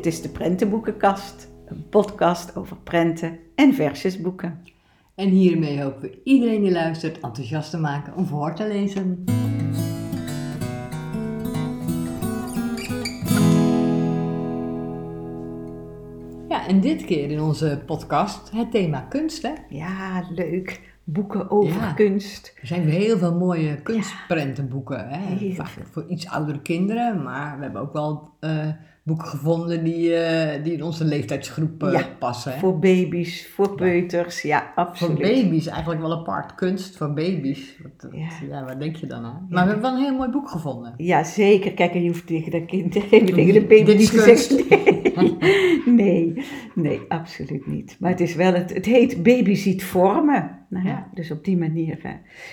Dit is de Prentenboekenkast, een podcast over prenten en versjesboeken. En hiermee hopen we iedereen die luistert enthousiast te maken om voor te lezen. Ja, en dit keer in onze podcast het thema kunst, hè? Ja, leuk. Boeken over Ja. kunst. Er zijn heel veel mooie kunstprentenboeken, hè? Vaak voor iets oudere kinderen, maar we hebben ook wel eh, boeken gevonden die, eh, die in onze leeftijdsgroep eh, Ja, passen. Hè? Voor baby's, voor peuters, ja, Voor absoluut. baby's eigenlijk wel apart. Kunst voor baby's. Wat, Ja. ja. wat denk je dan aan? Maar we hebben wel een heel mooi boek gevonden. Ja, zeker. Kijk, en je hoeft tegen dat kind, tegen de baby te zeggen. Nee. nee, nee, absoluut niet. Maar het is wel, het, het heet Baby ziet vormen. Nou ja, Ja. dus op die manier. Hè.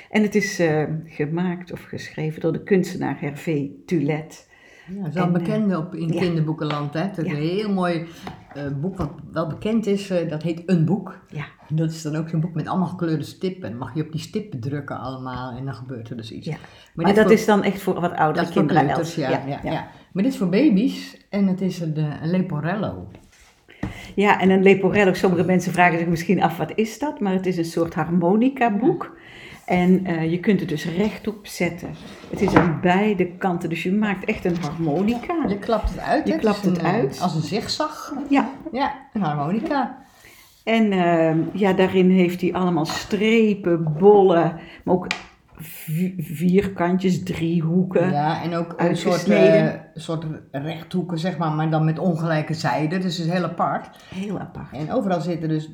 En het is eh, gemaakt of geschreven door de kunstenaar Hervé Tulet. Ja, dat is wel En, een eh, bekende op, in ja. kinderboekenland. Hè? Het is Ja. een heel mooi eh, boek wat wel bekend is. eh, dat heet Een Boek. Ja, Dat is dan ook zo'n boek met allemaal gekleurde stippen. En dan mag je op die stippen drukken allemaal en dan gebeurt er dus iets. ja. Maar, dat voor- is dan echt voor wat oudere dat kinderen. kleuters, ja, ja, ja, Maar dit is voor baby's en het is een, een Leporello. Ja, en een leporello, sommige mensen vragen zich misschien af wat is dat, maar het is een soort harmonica boek. En eh, je kunt het dus rechtop zetten. Het is aan beide kanten, dus je maakt echt een harmonica. Je klapt het uit. Je hè? klapt is het een, eh, uit. Als een zigzag. Ja, Ja, een harmonica. en eh, ja, daarin heeft hij allemaal strepen, bollen, maar ook vi- vierkantjes, driehoeken. Ja, en ook een soort, eh, soort rechthoeken, zeg maar, maar dan met ongelijke zijden. Dus het is heel apart. Heel apart. En overal zitten dus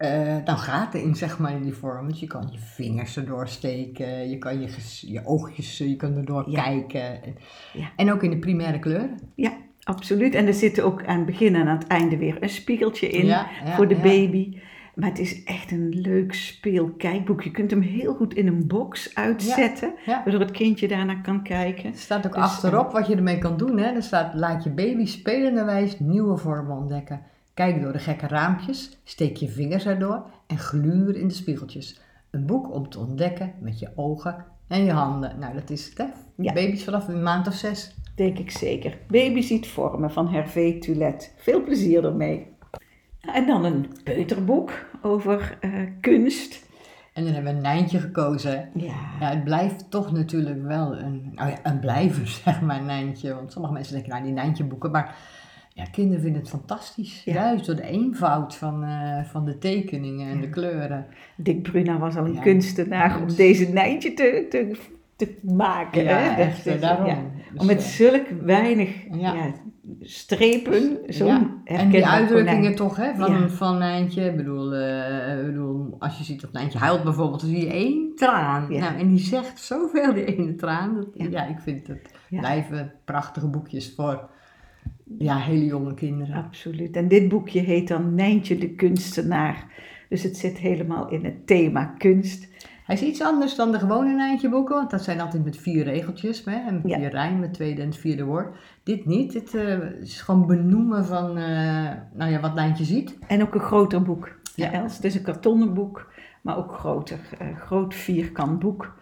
eh, dan gaten in, zeg maar, in die vorm. Dus je kan je vingers erdoor steken, je kan je, je oogjes, eh, je kan erdoor Ja. kijken. En, Ja. en ook in de primaire kleuren. Ja, absoluut. En er zit ook aan het begin en aan het einde weer een spiegeltje in Ja, voor de baby. Maar het is echt een leuk speelkijkboek. Je kunt hem heel goed in een box uitzetten, waardoor het kindje daarna kan kijken. Er staat ook Dus, achterop wat je ermee kan doen. Hè? Er staat, laat je baby spelenderwijs nieuwe vormen ontdekken. Kijk door de gekke raampjes, steek je vingers erdoor en gluur in de spiegeltjes. Een boek om te ontdekken met je ogen en je handen. Nou, dat is het, hè? Ja. Baby's vanaf een maand of zes. Denk ik zeker. Baby ziet vormen van Hervé Tulet. Veel plezier ermee. En dan een peuterboek over eh, kunst. En dan hebben we een Nijntje gekozen. Ja, Ja, het blijft toch natuurlijk wel een, nou ja, een blijver, zeg maar, Nijntje. Want sommige mensen denken, nou, die Nijntje boeken. Maar ja, kinderen vinden het fantastisch. Ja. Juist door de eenvoud van, eh, van de tekeningen en de kleuren. Dick Bruna was al een Ja. kunstenaar om deze Nijntje te, te, te maken. Ja, hè? Dat echt, is- daarom. Dus, Om met eh, zulk weinig strepen zo'n ja. En die uitdrukkingen toch, hè, van, van Nijntje. Ik bedoel, ik bedoel, als je ziet dat Nijntje huilt bijvoorbeeld, dan zie je één traan. Ja. Nou, en die zegt zoveel, die ene traan. Dat, Ja. ik vind het blijven prachtige boekjes voor ja, hele jonge kinderen. Absoluut. En dit boekje heet dan Nijntje de kunstenaar. Dus het zit helemaal in het thema kunst. Hij is iets anders dan de gewone Nijntje boeken, want dat zijn altijd met vier regeltjes, hè, en Ja. vier rijmen, het tweede en het vierde woord. Dit niet, dit eh, is gewoon benoemen van eh, nou ja, wat Nijntje ziet. En ook een groter boek. Ja. Ja. Els, het is een kartonnen boek, maar ook groter. Een groot vierkant boek.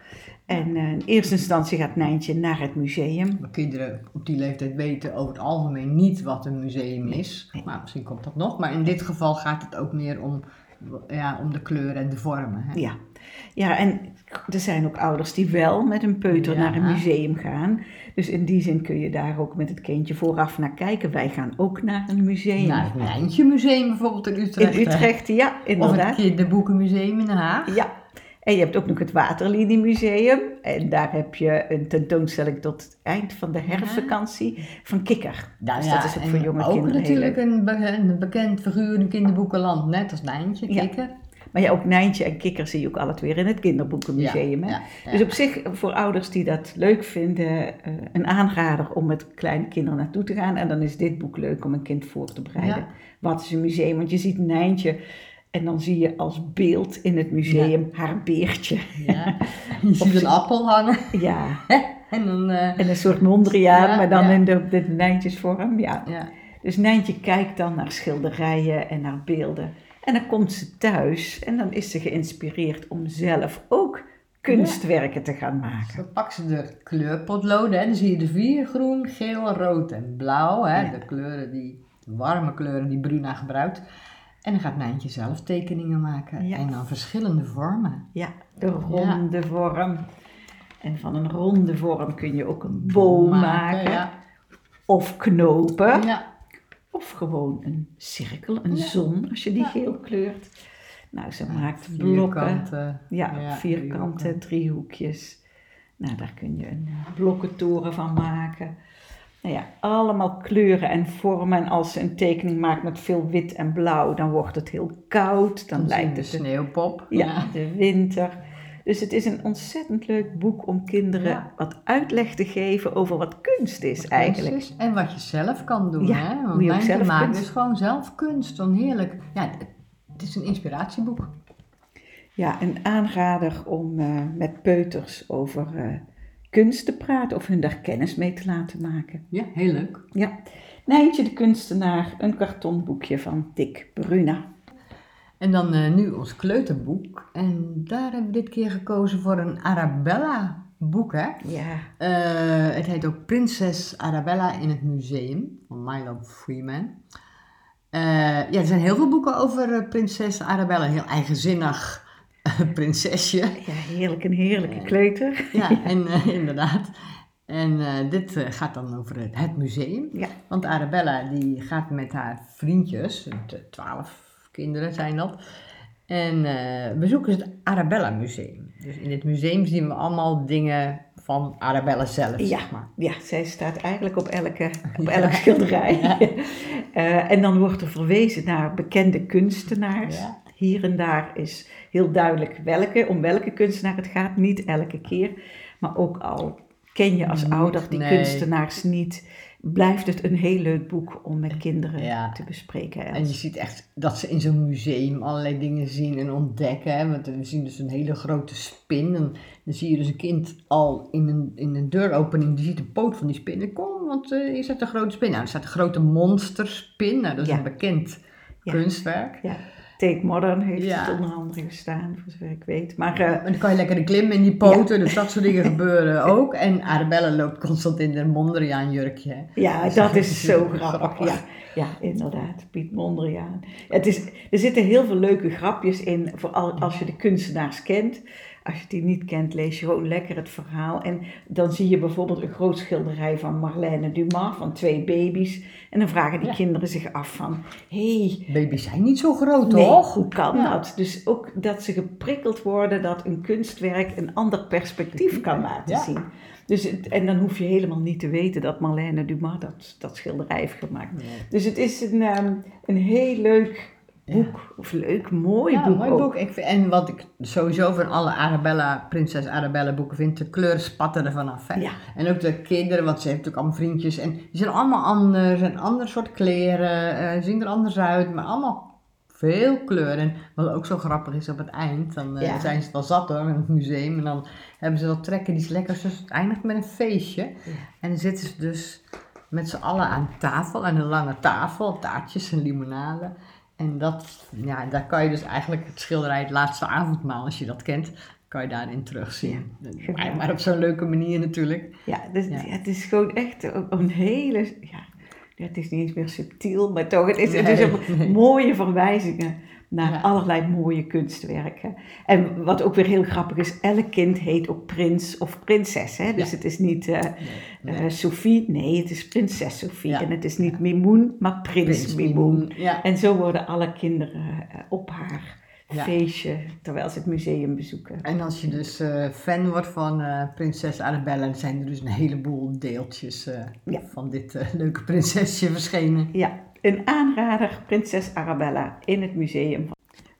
En eh, in eerste instantie gaat Nijntje naar het museum. Maar kinderen op die leeftijd weten over het algemeen niet wat een museum is. Nee. Maar misschien komt dat nog. Maar in dit geval gaat het ook meer om, ja, om de kleuren en de vormen. Hè? Ja. ja, en er zijn ook ouders die wel met een peuter Ja. naar een museum gaan. Dus in die zin kun je daar ook met het kindje vooraf naar kijken. Wij gaan ook naar een museum. Naar het Nijntje Museum bijvoorbeeld in Utrecht. in hè. Utrecht, ja, Of het inderdaad. Kinderboekenmuseum in Den Haag. Ja. En je hebt ook nog het Waterliniemuseum. En daar heb je een tentoonstelling tot het eind van de herfstvakantie van Kikker. Nou dus ja, dat is ook voor jonge ook kinderen heel natuurlijk een, be- een bekend figuur in kinderboekenland, net als Nijntje, Ja. Kikker. Maar ja, ook Nijntje en Kikker zie je ook alle twee in het kinderboekenmuseum. hè? Dus op zich, voor ouders die dat leuk vinden, eh, een aanrader om met kleine kinderen naartoe te gaan. En dan is dit boek leuk om een kind voor te bereiden. Wat is een museum? Want je ziet Nijntje en dan zie je als beeld in het museum haar beertje. Ja. Je ziet een appel hangen Ja, en dan... eh, en een soort Mondriaan, Ja, maar dan in de, de Nijntjesvorm. Ja. ja. Dus Nijntje kijkt dan naar schilderijen en naar beelden. En dan komt ze thuis en dan is ze geïnspireerd om zelf ook kunstwerken te gaan maken. Dan pakken ze de kleurpotloden, hè. dan zie je de vier, groen, geel, rood en blauw. Hè. De kleuren die de warme kleuren die Bruna gebruikt. En dan gaat Nijntje zelf tekeningen maken. Ja. En dan verschillende vormen. Ja, de ronde vorm. En van een ronde vorm kun je ook een boom maken. Ja. Of knopen. ja. Of gewoon een cirkel, een zon, als je die geel kleurt. Nou, ze maakt blokken. Vierkanten. Ja, Ja, vierkante driehoeken. driehoekjes. Nou, daar kun je een blokkentoren van maken. Nou ja, allemaal kleuren en vormen. En als ze een tekening maakt met veel wit en blauw, dan wordt het heel koud. Dan Dan lijkt het de sneeuwpop. ja, de winter. Dus het is een ontzettend leuk boek om kinderen Ja. wat uitleg te geven over wat kunst is Wat eigenlijk. kunst is En wat je zelf kan doen. Ja, hè? Want hoe je zelf maakt kunst- dus gewoon zelf kunst. Dan heerlijk. Ja, het- is een inspiratieboek. Ja, een aanrader om eh, met peuters over eh, kunst te praten of hun daar kennis mee te laten maken. Ja, heel leuk. Ja, Nijntje de kunstenaar, een kartonboekje van Dick Bruna. En dan eh, nu ons kleuterboek. En daar hebben we dit keer gekozen voor een Arabella boek, hè? Ja, Eh, het heet ook Prinses Arabella in het museum van Milo Freeman. Eh, ja, er zijn heel veel boeken over prinses Arabella. Heel eigenzinnig prinsesje. ja heerlijk, een heerlijke kleuter. Ja, en eh, inderdaad. En eh, dit eh, gaat dan over het, het museum. Ja. Want Arabella die gaat met haar vriendjes, twaalf kinderen zijn dat, en eh, bezoeken ze het Arabella Museum. Dus in dit museum zien we allemaal dingen van Arabella zelf, Ja, zeg maar. ja, zij staat eigenlijk op elke, op Ja. elk schilderij. Ja. Eh, en dan wordt er verwezen naar bekende kunstenaars. Hier en daar is heel duidelijk welke, om welke kunstenaar het gaat. Niet elke keer, maar ook al ken je als Niet, ouder die nee. kunstenaars niet, blijft het een heel leuk boek om met kinderen Ja. te bespreken. En je ziet echt dat ze in zo'n museum allerlei dingen zien en ontdekken. Hè? Want we zien dus een hele grote spin. En dan zie je dus een kind al in een, in een deuropening, die ziet de poot van die spin. En kom, want eh hier staat een grote spin. Nou, er staat een grote monsterspin. Nou, dat is Ja. een bekend Ja. kunstwerk. Ja, Take Modern heeft Ja. het onder andere gestaan, voor zover ik weet. Maar eh, En dan kan je lekker klimmen in die poten, dus dat soort dingen gebeuren ook. En Arabella loopt constant in een Mondriaan jurkje. hè. Ja, dat is zo Grappig. grappig. Ja, ja inderdaad. Piet Mondriaan. Het is, er zitten heel veel leuke grapjes in, vooral als je de kunstenaars kent. Als je die niet kent, lees je gewoon lekker het verhaal. En dan zie je bijvoorbeeld een groot schilderij van Marlène Dumas, van twee baby's. En dan vragen die Ja. kinderen zich af van, hé, hey, Baby's zijn niet zo groot, Nee, toch? hoe kan Ja. dat? Dus ook dat ze geprikkeld worden dat een kunstwerk een ander perspectief kan laten Ja. zien. Dus het, en dan hoef je helemaal niet te weten dat Marlène Dumas dat, dat schilderij heeft gemaakt. Dus het is een, ehm, een heel leuk boek. Of leuk, mooi Ja, boek mooi ook. boek. Ik vind, en wat ik sowieso van alle Arabella, Prinses Arabella boeken vind, de kleuren spatten er vanaf. Hè? Ja. En ook de kinderen, want ze heeft natuurlijk allemaal vriendjes. En die zijn allemaal anders, en ander soort kleren, eh, zien er anders uit, maar allemaal veel kleuren. En wat ook zo grappig is op het eind, dan eh, Ja. zijn ze wel zat hoor, in het museum. En dan hebben ze wat trekken die is lekker, dus het eindigt met een feestje. En dan zitten ze dus met z'n allen aan tafel, aan een lange tafel, taartjes en limonade. En dat, ja, daar kan je dus eigenlijk het schilderij Het Laatste Avondmaal, als je dat kent, kan je daarin terugzien. maar, maar op zo'n leuke manier natuurlijk. Ja, dus, Ja. het is gewoon echt een- een hele... Ja, het is niet eens meer subtiel, maar toch, het is, het is een nee. mooie verwijzingen naar Ja. allerlei mooie kunstwerken. En wat ook weer heel grappig is, elk kind heet ook prins of prinses. Hè? Dus Ja. het is niet eh, Nee. Sophie, nee, het is prinses Sophie. Ja. En het is niet Mimoen, maar prins, Prins Mimoen. En zo worden alle kinderen eh, op haar feestje, terwijl ze het museum bezoeken. En als je dus fan wordt van prinses Arabella, dan zijn er dus een heleboel deeltjes van dit leuke prinsesje verschenen. Ja, een aanrader, Prinses Arabella in het museum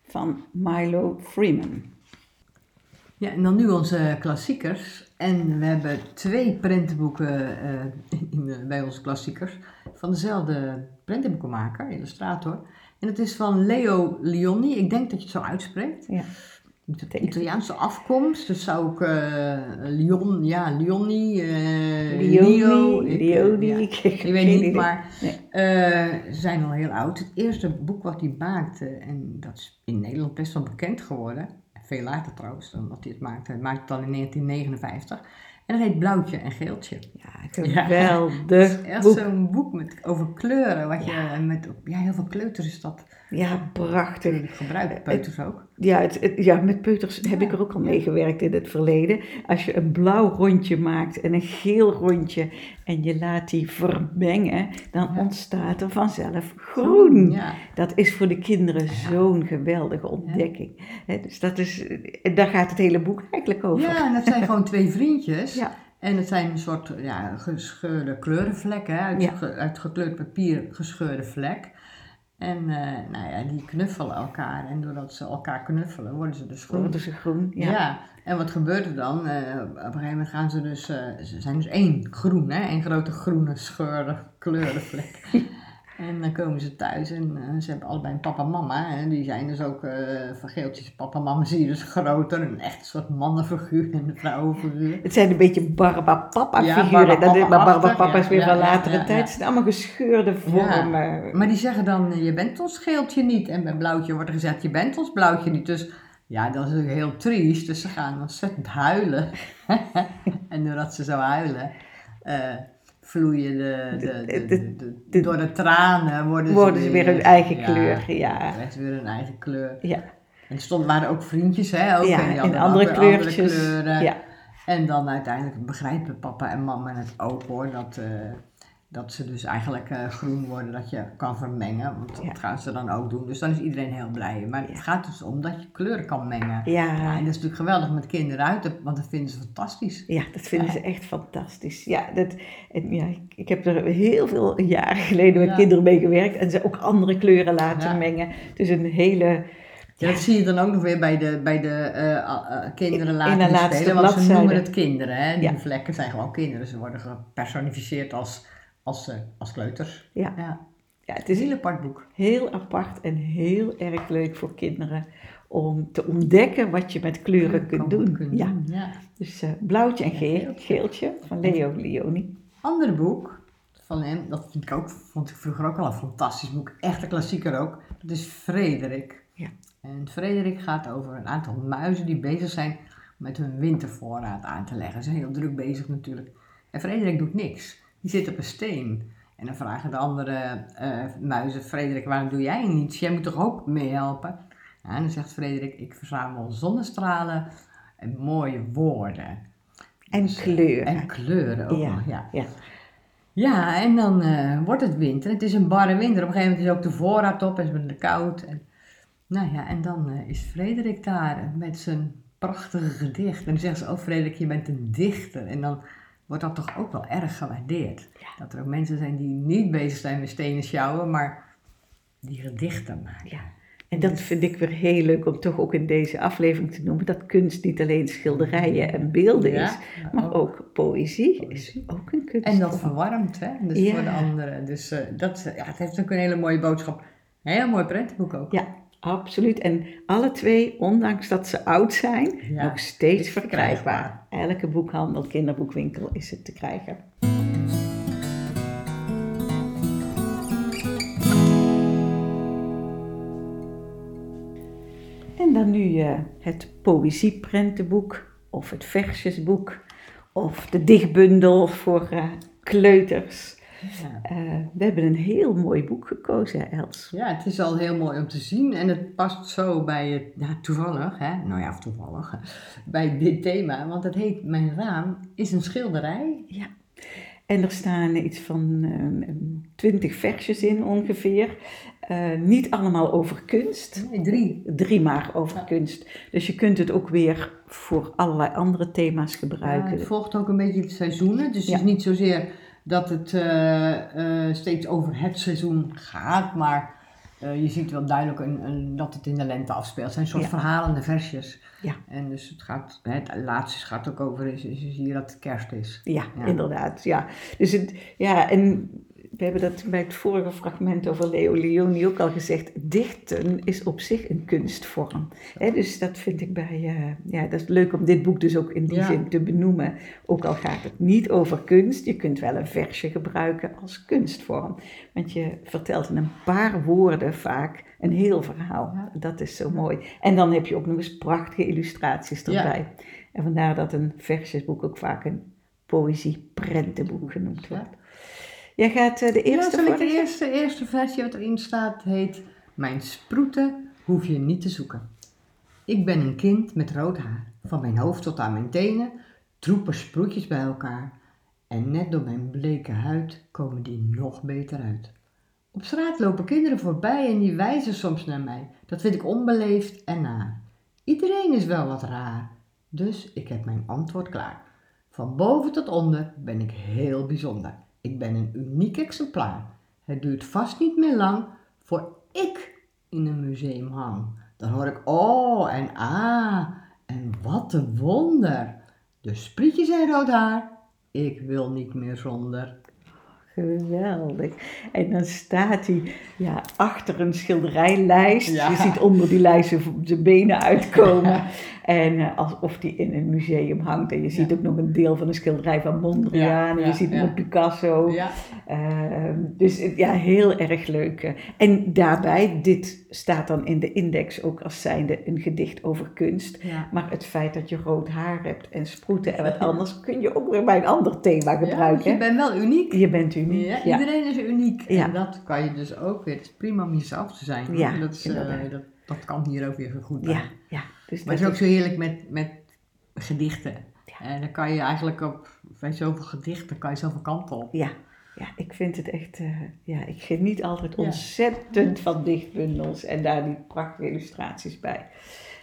van Milo Freeman. Ja, en dan nu onze klassiekers. En we hebben twee prentenboeken eh, in, bij onze klassiekers van dezelfde prentenboekenmaker, illustrator. En dat is van Leo Lionni. Ik denk dat je het zo uitspreekt. Ja. Ik. Italiaanse afkomst, dus zou ik eh Lion, ja, Lionni, eh Lioni, Leo, ik, eh, Lioni, ja. ik Ik weet niet, idee. maar Nee. eh, ze zijn al heel oud. Het eerste boek wat hij maakte, en dat is in Nederland best wel bekend geworden, veel later trouwens dan dat hij het maakte. Hij maakte het al in 1959. En dat heet Blauwtje en Geeltje. Ja, geweldig is echt zo'n boek met, over kleuren. Wat Ja. je met, ja, heel veel kleuters is dat Ja, prachtig. natuurlijk gebruikt. Peuters ook. Ja, het, het- ja, met peuters heb ik er ook al mee gewerkt in het verleden. Als je een blauw rondje maakt en een geel rondje en je laat die vermengen, dan Ja. ontstaat er vanzelf groen. Ja. Dat is voor de kinderen zo'n geweldige ontdekking. Dus dat is, daar gaat het hele boek eigenlijk over. ja, en dat zijn gewoon twee vriendjes. Ja. En het zijn een soort ja, gescheurde kleurenvlekken, uit, uit gekleurd papier gescheurde vlek. En eh, nou ja, die knuffelen elkaar. En doordat ze elkaar knuffelen, worden ze dus groen. Worden ze groen? Ja. Ja. en wat gebeurt er dan? Eh, op een gegeven moment gaan ze dus, eh, ze zijn dus één groen, hè? één grote groene scheurde kleurenvlek. en dan komen ze thuis en eh, ze hebben allebei een papa en mama. En die zijn dus ook eh van geeltjes. Papa en mama zie je dus groter, een echt soort mannenfiguur en een vrouwenfiguur. Het zijn een beetje Barba-Papa Ja, figuren. dat is, maar Barba-Papa is weer van latere ja, tijd. Het zijn allemaal gescheurde vormen. Maar die zeggen dan, eh, je bent ons geeltje niet. En bij blauwtje wordt er gezegd, je bent ons blauwtje niet. Dus ja, dat is natuurlijk heel triest. Dus ze gaan ontzettend huilen. en doordat ze zo huilen, vloeien de, de, de, door de tranen worden, Worden ze weer hun eigen ja, kleur. Ja. ze weer hun eigen kleur. Ja. En er stonden, waren ook vriendjes, hè? Ook, Ja, en die in hadden andere kleurtjes. kleuren. Ja. En dan uiteindelijk begrijpen papa en mama het ook hoor, dat, eh, dat ze dus eigenlijk eh, groen worden, dat je kan vermengen. Want dat gaan ze dan ook doen. Dus dan is iedereen heel blij. Maar het gaat dus om dat je kleuren kan mengen. Ja. Ja, en dat is natuurlijk geweldig met kinderen uit, want dat vinden ze fantastisch. Ja, dat vinden ze echt fantastisch. Ja, dat, en ja ik, ik heb er heel veel jaren geleden met kinderen mee gewerkt en ze ook andere kleuren laten mengen. Dus een hele. Ja, dat zie je dan ook nog weer bij de, bij de eh, eh, kinderen In laten spelen. Want ze noemen het kinderen. Hè? Die vlekken zijn gewoon kinderen. Ze worden gepersonificeerd als, als, eh, als kleuters. Ja. Ja. Ja, het is een heel apart boek. heel apart en heel erg leuk voor kinderen om te ontdekken wat je met kleuren kunt doen. kunnen Ja, doen, ja. dus eh, blauwtje en geel, geeltje. geeltje van Leo Leoni. andere boek van hem, dat vind ik ook, vond ik vroeger ook al een fantastisch boek, echt een klassieker ook, dat is Frederik. Ja. En Frederik gaat over een aantal muizen die bezig zijn met hun wintervoorraad aan te leggen. Ze zijn heel druk bezig natuurlijk. En Frederik doet niks. Die zit op een steen. En dan vragen de andere eh, muizen, Frederik, waarom doe jij niets? Jij moet toch ook meehelpen? Ja, en dan zegt Frederik, ik verzamel zonnestralen en mooie woorden. En Dus, eh, kleuren. En kleuren ook Ja. nog, ja. Ja. Ja, en dan eh, wordt het winter. Het is een barre winter. Op een gegeven moment is ook de voorraad op en is het koud. En, nou ja, en dan is Frederik daar met zijn prachtige gedicht. En dan zeggen ze, oh Frederik, je bent een dichter. En dan wordt dat toch ook wel erg gewaardeerd. Dat er ook mensen zijn die niet bezig zijn met stenen sjouwen, maar die gedichten maken. Ja. En dat vind ik weer heel leuk om toch ook in deze aflevering te noemen. Dat kunst niet alleen schilderijen en beelden Ja, is, maar ook poëzie, is ook een kunst. En dat verwarmt, hè? Dus Ja. voor de anderen. Dus eh, dat, ja, het heeft ook een hele mooie boodschap. Een heel mooi prentenboek ook. Ja, absoluut. En alle twee, ondanks dat ze oud zijn, Ja, nog steeds verkrijgbaar. Elke boekhandel, kinderboekwinkel is het te krijgen. En dan nu eh, het poëzieprentenboek of het versjesboek of de dichtbundel voor eh, kleuters. Ja. Eh, we hebben een heel mooi boek gekozen, Els. Ja, het is al heel mooi om te zien en het past zo bij het, ja, toevallig, hè? nou ja, toevallig, bij dit thema, want het heet Mijn raam is een schilderij. Ja. En er staan iets van twintig versjes in ongeveer. Eh, niet allemaal over kunst. Nee, drie. Drie maar over Ja. kunst. Dus je kunt het ook weer voor allerlei andere thema's Ja, gebruiken. het volgt ook een beetje de seizoenen, dus het is niet zozeer dat het eh, eh, steeds over het seizoen gaat, maar eh, je ziet wel duidelijk een, een, dat het in de lente afspeelt. Het zijn soort Ja. verhalende versjes. Ja. En dus het gaat, het laatste gaat ook over, is, is, is hier dat het kerst is. Ja, Ja. inderdaad. Ja. Dus het, ja, en we hebben dat bij het vorige fragment over Leo Leoni ook al gezegd. Dichten is op zich een kunstvorm. Dus dat vind ik bij, eh, ja, dat is leuk om dit boek dus ook in die Ja. zin te benoemen. Ook al gaat het niet over kunst, je kunt wel een versje gebruiken als kunstvorm. Want je vertelt in een paar woorden vaak een heel verhaal. Ja. Dat is zo mooi. En dan heb je ook nog eens prachtige illustraties Ja. erbij. En vandaar dat een versjesboek ook vaak een poëzie prentenboek genoemd wordt. Jij gaat eh, de Ja, eerste zal ik de eerste, eerste versie wat erin staat heet Mijn sproeten hoef je niet te zoeken. Ik ben een kind met rood haar. Van mijn hoofd tot aan mijn tenen troepen sproetjes bij elkaar. En net door mijn bleke huid komen die nog beter uit. Op straat lopen kinderen voorbij en die wijzen soms naar mij. Dat vind ik onbeleefd en naar. Iedereen is wel wat raar. Dus ik heb mijn antwoord klaar. Van boven tot onder ben ik heel bijzonder. Ik ben een uniek exemplaar. Het duurt vast niet meer lang voor ik in een museum hang. Dan hoor ik oh en ah en wat een wonder. De sprietjes en rood haar, ik wil niet meer zonder. Geweldig. En dan staat hij ja, achter een schilderijlijst. Ja. Je ziet onder die lijst zijn- zijn benen uitkomen. En eh, alsof die in een museum hangt. En je ziet Ja. ook nog een deel van een schilderij van Mondriaan. Ja, en ja, je ziet nog Picasso. Ja, Ehm, dus eh, ja, heel erg leuk. eh. En daarbij, dit staat dan in de index ook als zijnde een gedicht over kunst. Maar het feit dat je rood haar hebt en sproeten en wat anders, kun je ook weer bij een ander thema gebruiken. je bent wel uniek. je bent uniek. Iedereen is uniek. En dat kan je dus ook weer. Het is prima om jezelf te zijn. dat, is. Dat, kan hier ook weer zo goed bij. Ja, ja. Dus Maar het is ook zo heerlijk met, met gedichten. En dan kan je eigenlijk op, bij zoveel gedichten, kan je zoveel kanten op. Ja, ja, ik vind het echt, eh, ja, ik geniet altijd Ja. ontzettend van dichtbundels en daar die prachtige illustraties bij.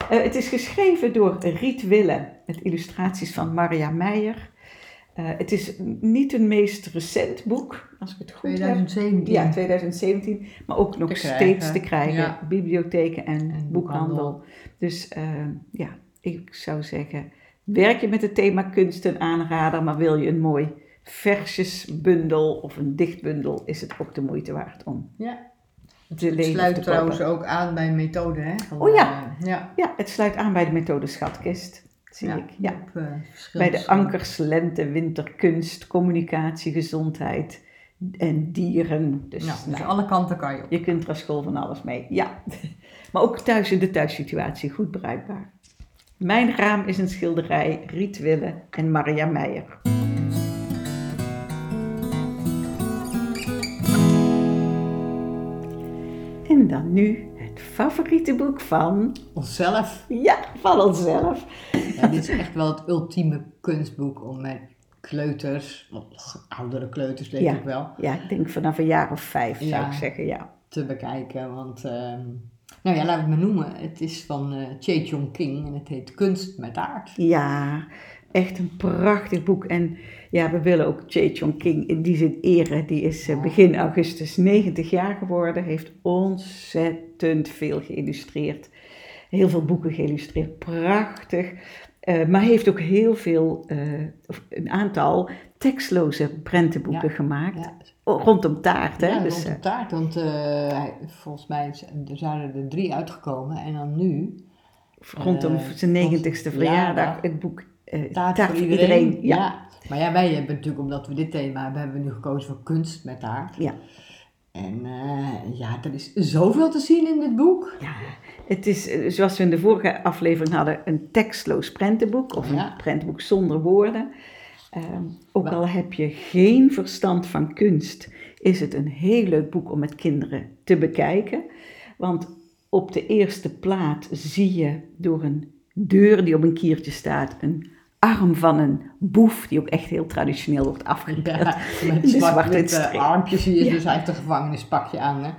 Eh, het is geschreven door Riet Wille met illustraties van Maria Meijer. Eh, het is niet een meest recent boek, als ik het goed heb. 2017. Ja, 2017, maar ook nog Te steeds te krijgen. ja. Bibliotheken en, En boekhandel. boekhandel. Dus eh, ja, ik zou zeggen, werk je met het thema kunst een aanrader, maar wil je een mooi versjesbundel of een dichtbundel, is het ook de moeite waard om Ja. te Het lezen. of sluit trouwens ook aan bij een methode, hè? Van, Oh ja. eh, ja. Ja, het sluit aan bij de methode Schatkist, zie ik. Ja. op, eh, Bij de ankers, lente, winter, kunst, communicatie, gezondheid en dieren. Dus, Ja, dus nou, alle kanten kan je op. Je kunt er als school van alles mee, ja. Maar ook thuis in de thuissituatie goed bruikbaar. Mijn raam is een schilderij, Riet Wille en Maria Meijer. En dan nu het favoriete boek van, Onszelf. ja, van onszelf. Ja, dit is echt wel het ultieme kunstboek om met kleuters, oudere kleuters denk Ja. ik wel, Ja, ik denk vanaf een jaar of vijf zou ik zeggen, ja. te bekijken. Want, ehm, nou ja, laat ik het maar noemen. Het is van eh Che Chong King en het heet Kunst met Aard. Ja, echt een prachtig boek. En ja, we willen ook Che Chong King in die zin eren. Die is eh, begin augustus 90 jaar geworden. Heeft ontzettend veel geïllustreerd. Heel veel boeken geïllustreerd. Prachtig. Eh, maar heeft ook heel veel, eh, een aantal tekstloze prentenboeken Ja, gemaakt. Ja, Rondom taart, hè? ja dus, rond de taart. Want volgens mij er zijn er drie uitgekomen. En dan nu, rondom zijn 90ste volgens- verjaardag. ja, het boek Taart, Taart, voor iedereen. Ja. ja. Maar ja, wij hebben natuurlijk, omdat we dit thema hebben, hebben we nu gekozen voor kunst met taart. Ja. En eh, ja, er is zoveel te zien in dit boek. Ja, het is eh, zoals we in de vorige aflevering hadden, een tekstloos prentenboek of een prentenboek zonder woorden. Ehm, ook al heb je geen verstand van kunst, is het een heel leuk boek om met kinderen te bekijken. Want op de eerste plaat zie je door een deur die op een kiertje staat, een arm van een boef, die ook echt heel traditioneel wordt afgebeeld. Ja, met de zwart-witte armpjes je, Ja. dus heeft een gevangenispakje aan. Hè?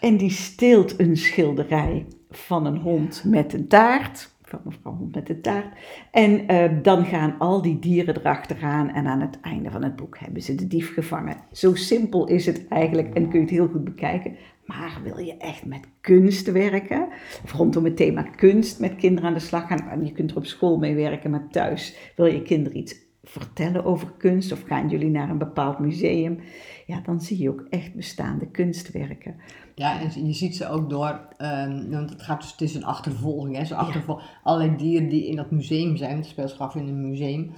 En die steelt een schilderij van een hond met een taart. Van mevrouw hond met een taart. En eh, dan gaan al die dieren erachteraan. En aan het einde van het boek hebben ze de dief gevangen. Zo simpel is het eigenlijk en kun je het heel goed bekijken. Maar wil je echt met kunst werken? Of rondom het thema kunst met kinderen aan de slag gaan? Je kunt er op school mee werken, maar thuis wil je kinderen iets vertellen over kunst? Of gaan jullie naar een bepaald museum? Ja, dan zie je ook echt bestaande kunstwerken. Ja, en je ziet ze ook door, ehm, want het, gaat dus, het is een achtervolging, hè, zo'n achtervol, allerlei dieren die in dat museum zijn, het speelt zich af in een museum,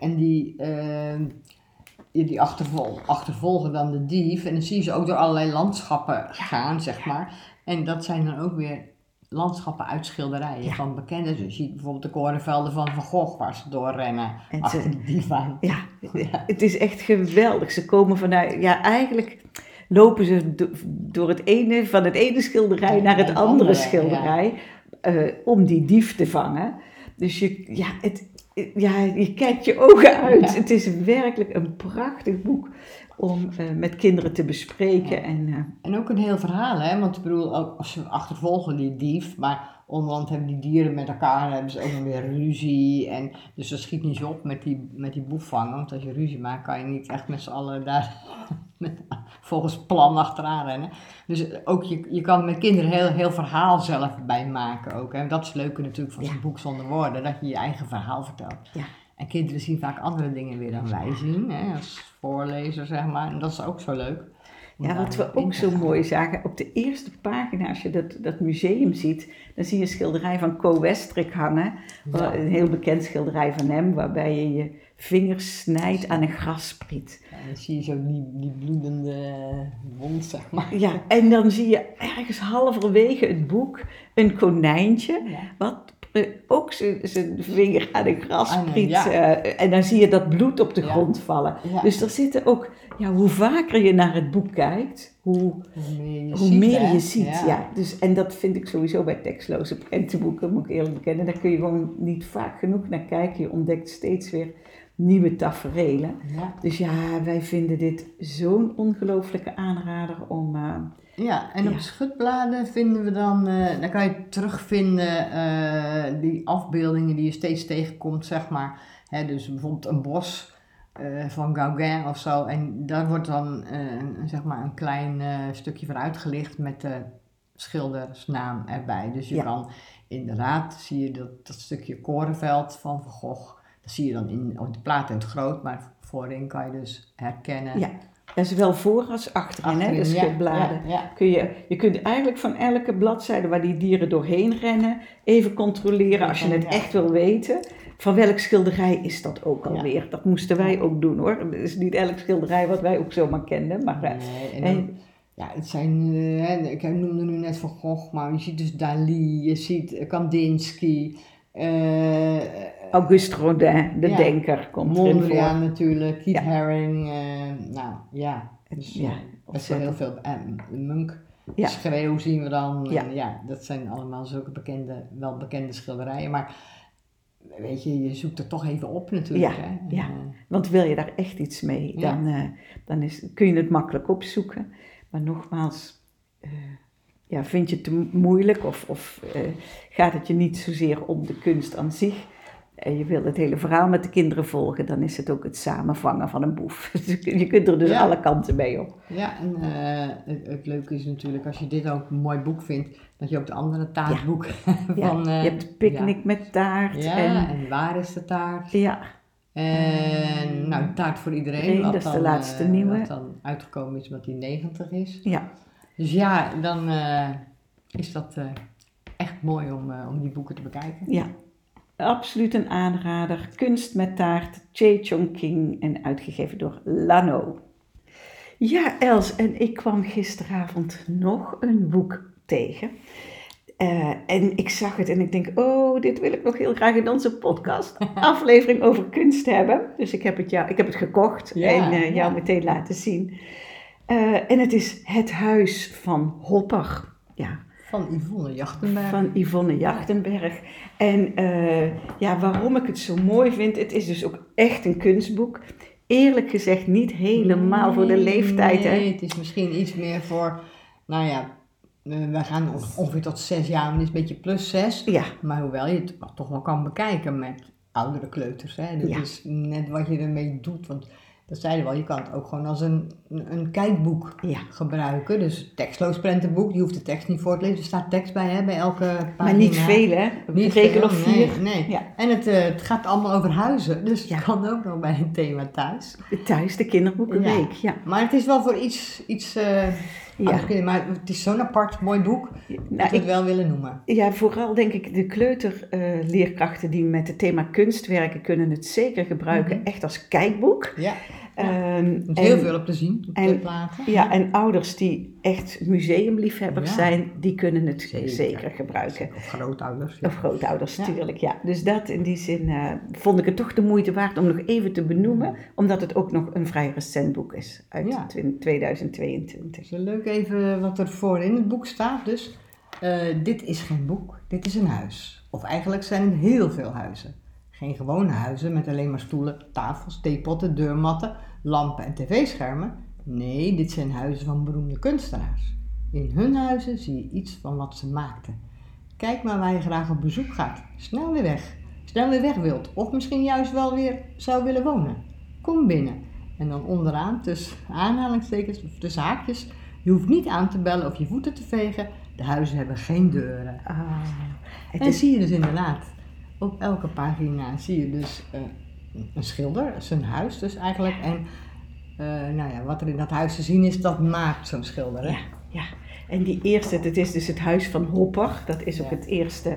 en die, ehm, die achtervol, achtervolgen dan de dief, en dan zie je ze ook door allerlei landschappen gaan, zeg maar, en dat zijn dan ook weer landschappen uit schilderijen Ja. van bekenden. Dus je ziet bijvoorbeeld de korenvelden van Van Gogh waar ze doorrennen En achter ze- die dief aan. Ja, het is echt geweldig. Ze komen vanuit, ja, eigenlijk lopen ze do- door het ene, van het ene schilderij naar het andere, andere, schilderij eh, om die dief te vangen. Dus je, ja, het, ja, je kijkt je ogen uit. Ja. Het is werkelijk een prachtig boek om eh, met kinderen te bespreken. En, eh, En ook een heel verhaal, hè? Want ik bedoel, ook als ze achtervolgen die dief, maar onderhand hebben die dieren met elkaar, hebben ze ook nog weer ruzie. En, dus dat schiet niet zo op met die, met die boef vangen, want als je ruzie maakt, kan je niet echt met z'n allen daar met, volgens plan achteraan rennen. Dus ook je, je kan met kinderen heel, heel verhaal zelf bij maken ook. Hè? Dat is het leuke natuurlijk van zo'n Ja. boek zonder woorden, dat je je eigen verhaal vertelt. Ja. En kinderen zien vaak andere dingen weer dan wij zien, hè? als voorlezer zeg maar. En dat is ook zo leuk. Ja, wat we ook zo mooi zagen, op de eerste pagina, als je dat, dat museum ziet, dan zie je een schilderij van Co Westrik hangen. Ja. Een heel bekend schilderij van hem, waarbij je je vingers snijdt aan een grasspriet. Ja, dan zie je zo die, die bloedende wond, zeg maar. Ja, en dan zie je ergens halverwege het boek een konijntje, Ja. wat ook zijn vinger aan een graspriet, Ah, ja. eh, en dan zie je dat bloed op de Ja. grond vallen. Ja. Dus er zitten ook, ja, hoe vaker je naar het boek kijkt, hoe, Hoe meer je hoe ziet, meer hè? je ziet. Ja. Dus, en dat vind ik sowieso bij tekstloze prentenboeken, moet ik eerlijk bekennen. Daar kun je gewoon niet vaak genoeg naar kijken. Je ontdekt steeds weer nieuwe taferelen. Dus ja, wij vinden dit zo'n ongelooflijke aanrader om... eh, ja, en op Ja. schutbladen vinden we dan, eh, dan kan je terugvinden eh, die afbeeldingen die je steeds tegenkomt, zeg maar. Hè, dus bijvoorbeeld een bos eh, van Gauguin of zo. En daar wordt dan een, zeg maar een klein stukje van uitgelicht met de schildersnaam erbij. Dus je Ja. kan inderdaad, zie je dat, dat stukje korenveld van Van Gogh. Dat zie je dan in, op de plaat in het groot, maar voorin kan je dus herkennen. ja, en zowel voor als achterin, hè, de schutbladen. ja, ja. Kun je, je kunt eigenlijk van elke bladzijde waar die dieren doorheen rennen, even controleren als je het echt wil weten. Van welk schilderij is dat ook alweer? Dat moesten wij ook doen hoor. Het is niet elk schilderij wat wij ook zomaar kenden. Maar, eh, Nee, en ja, het zijn, eh, ik noemde nu net Van Gogh, maar je ziet dus Dali, je ziet Kandinsky, eh, Auguste Rodin, de Ja. denker, komt Mondriaan voor. natuurlijk, Keith Ja. Haring, eh, nou ja, dus, Ja, best wel heel veel. En Munk. Schreeuw zien we dan, Ja. ja. dat zijn allemaal zulke bekende, wel bekende schilderijen, maar weet je, je zoekt er toch even op natuurlijk. Ja, hè. En, ja. eh, Want wil je daar echt iets mee, dan, eh, dan is, kun je het makkelijk opzoeken. Maar nogmaals, eh, ja, vind je het te moeilijk of, of eh, gaat het je niet zozeer om de kunst aan zich? En je wil het hele verhaal met de kinderen volgen, dan is het ook het samenvangen van een boef. je kunt er dus Ja. alle kanten mee op. Ja, en eh, het, het leuke is natuurlijk als je dit ook een mooi boek vindt, dat je ook de andere taartboeken Ja, van... eh, je hebt picknick met taart. Ja, en, ja, en waar is de taart? ja, En nou, taart voor iedereen. Wat dat is de dan, laatste eh, nieuwe. Wat dan uitgekomen is omdat die 90 is. ja, Dus ja, dan is dat echt mooi om, om die boeken te bekijken. ja. Absoluut een aanrader. Kunst met taart, Che Chong King en uitgegeven door Lano. Ja, Els, en ik kwam gisteravond nog een boek tegen. Eh, en ik zag het en ik denk, oh, dit wil ik nog heel graag in onze podcast aflevering over kunst hebben. Dus ik heb het, jou, ik heb het gekocht Ja, en eh, jou ja. meteen laten zien. Eh, en het is Het Huis van Hopper. Ja, Van Yvonne Jachtenberg. van Yvonne Jachtenberg. En eh, ja, waarom ik het zo mooi vind, het is dus ook echt een kunstboek. Eerlijk gezegd niet helemaal voor de leeftijd. Nee, Hè? het is misschien iets meer voor, nou ja, we gaan on- ongeveer tot zes jaar, maar dit is een beetje plus zes. Ja, Maar hoewel je het toch wel kan bekijken met oudere kleuters. Hè? Dat Ja. is net wat je ermee doet. Want dat zeiden we al, je kan het ook gewoon als een, een kijkboek ja. gebruiken. Dus tekstloos prentenboek, je hoeft de tekst niet voor te lezen. Er staat tekst bij hè, bij elke pagina. Maar niet veel, hè? Niet Zeker of vier. Nee, nee. Ja. En het, eh, het gaat allemaal over huizen. Dus Ja. het kan ook nog bij een thema thuis. Thuis, de kinderboekenweek. Ja. Maar het is wel voor iets, iets eh, Ja. Maar het is zo'n apart mooi boek dat Nou, we het ik, wel willen noemen. ja, vooral denk ik de kleuterleerkrachten die met het thema kunst werken, kunnen het zeker gebruiken, Mhm. echt als kijkboek. Ja, Is en- heel veel op te zien, op en- de platen. Ja, en ouders die echt museumliefhebbers Ja. zijn, die kunnen het Zeker. zeker, gebruiken. Of grootouders. ja. Of grootouders, Ja. natuurlijk, ja. Dus dat in die zin eh, vond ik het toch de moeite waard om nog even te benoemen, omdat het ook nog een vrij recent boek is, uit Ja. twin- 2022. Het is leuk even wat er voor in het boek staat. Dus, eh, dit is geen boek, dit is een huis. Of eigenlijk zijn het heel veel huizen. Geen gewone huizen met alleen maar stoelen, tafels, theepotten, deurmatten, lampen en tv-schermen. Nee, dit zijn huizen van beroemde kunstenaars. In hun huizen zie je iets van wat ze maakten. Kijk maar waar je graag op bezoek gaat. Snel weer weg. Snel weer weg wilt. Of misschien juist wel weer zou willen wonen. Kom binnen. En dan onderaan, tussen aanhalingstekens, of tussen haakjes. Je hoeft niet aan te bellen of je voeten te vegen. De huizen hebben geen deuren. Ah, het En is, zie je dus inderdaad, op elke pagina zie je dus eh, een schilder, zijn huis dus eigenlijk. En eh, nou ja, wat er in dat huis te zien is, dat maakt zo'n schilder. Hè? ja, ja. En die eerste, dat is dus het huis van Hopper. Dat is ook Ja. het eerste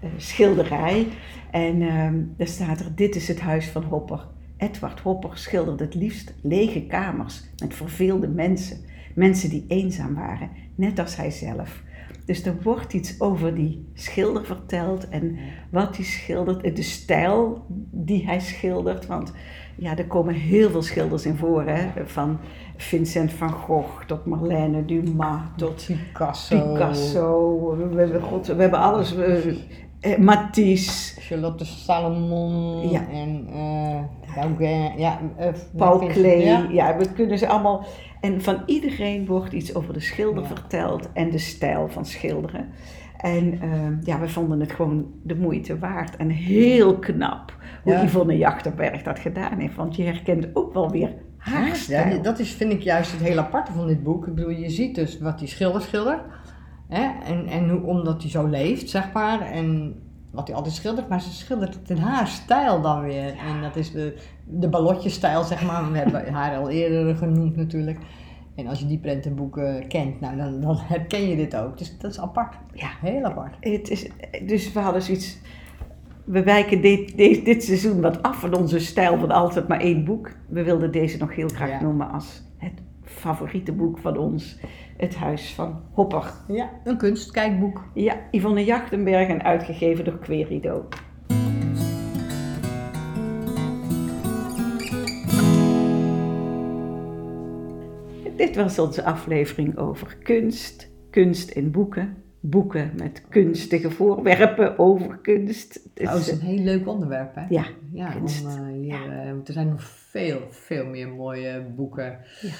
eh, schilderij. En ehm daar staat er, dit is het huis van Hopper. Edward Hopper schilderde het liefst lege kamers met verveelde mensen. Mensen die eenzaam waren, net als hij zelf. Dus er wordt iets over die schilder verteld en wat hij schildert, en de stijl die hij schildert. Want ja, er komen heel veel schilders in voor, hè? van Vincent van Gogh tot Marlène Dumas tot Picasso, Picasso. We, hebben, God, we hebben alles. we- eh, Matisse, Charlotte Salomon Ja. en eh Gauguin. Ja, eh, Paul. Ja. Ja. we kunnen ze allemaal. En van iedereen wordt iets over de schilder Ja. verteld en de stijl van schilderen. En ehm, ja, we vonden het gewoon de moeite waard en heel knap hoe Ja. Yvonne Jachterberg dat gedaan heeft. Want je herkent ook wel weer haar Ja, stijl. dat is, vind ik juist het heel aparte van dit boek. Ik bedoel, je ziet dus wat die schilder schildert. Hè? En, en hoe, omdat hij zo leeft, zeg maar. En wat hij altijd schildert. Maar ze schildert het in haar stijl dan weer. En dat is de, de ballotjesstijl, zeg maar. We hebben haar al eerder genoemd natuurlijk. En als je die prentenboeken kent, nou, dan, dan herken je dit ook. Dus dat is apart. Ja. Heel apart. Het is, dus we hadden zoiets. We wijken dit, dit, dit seizoen wat af van onze stijl van altijd maar één boek. We wilden deze nog heel graag Ja. noemen als het favoriete boek van ons. Het Huis van Hopper. Ja, een kunstkijkboek. Ja, Yvonne Jachtenberg en uitgegeven door Querido. Dit was onze aflevering over kunst, kunst in boeken, boeken met kunstige voorwerpen over kunst. Het is, Dat is een heel leuk onderwerp, hè? ja, Ja, kunst. om, eh, hier, eh, er zijn nog veel, veel meer mooie boeken Ja.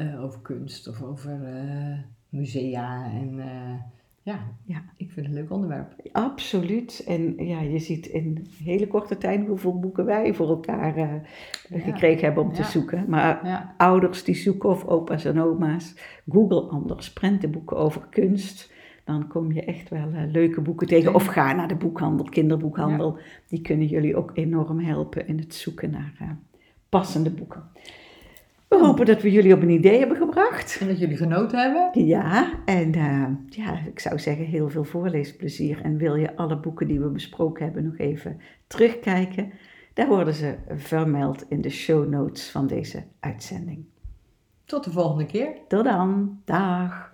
Eh, over kunst of over eh, musea. En eh, ja, Ja. ik vind het een leuk onderwerp. Absoluut. En ja, je ziet in hele korte tijd hoeveel boeken wij voor elkaar Ja. gekregen hebben om te zoeken. Maar Ja, ouders die zoeken of opa's en oma's, Google anders prentenboeken over kunst. Dan kom je echt wel leuke boeken tegen. Of ga naar de boekhandel, kinderboekhandel. Die kunnen jullie ook enorm helpen in het zoeken naar passende boeken. We hopen dat we jullie op een idee hebben gebracht. en dat jullie genoten hebben. Ja, en eh, ja, ik zou zeggen heel veel voorleesplezier. En wil je alle boeken die we besproken hebben nog even terugkijken? Daar worden ze vermeld in de show notes van deze uitzending. Tot de volgende keer. Tot dan, dag!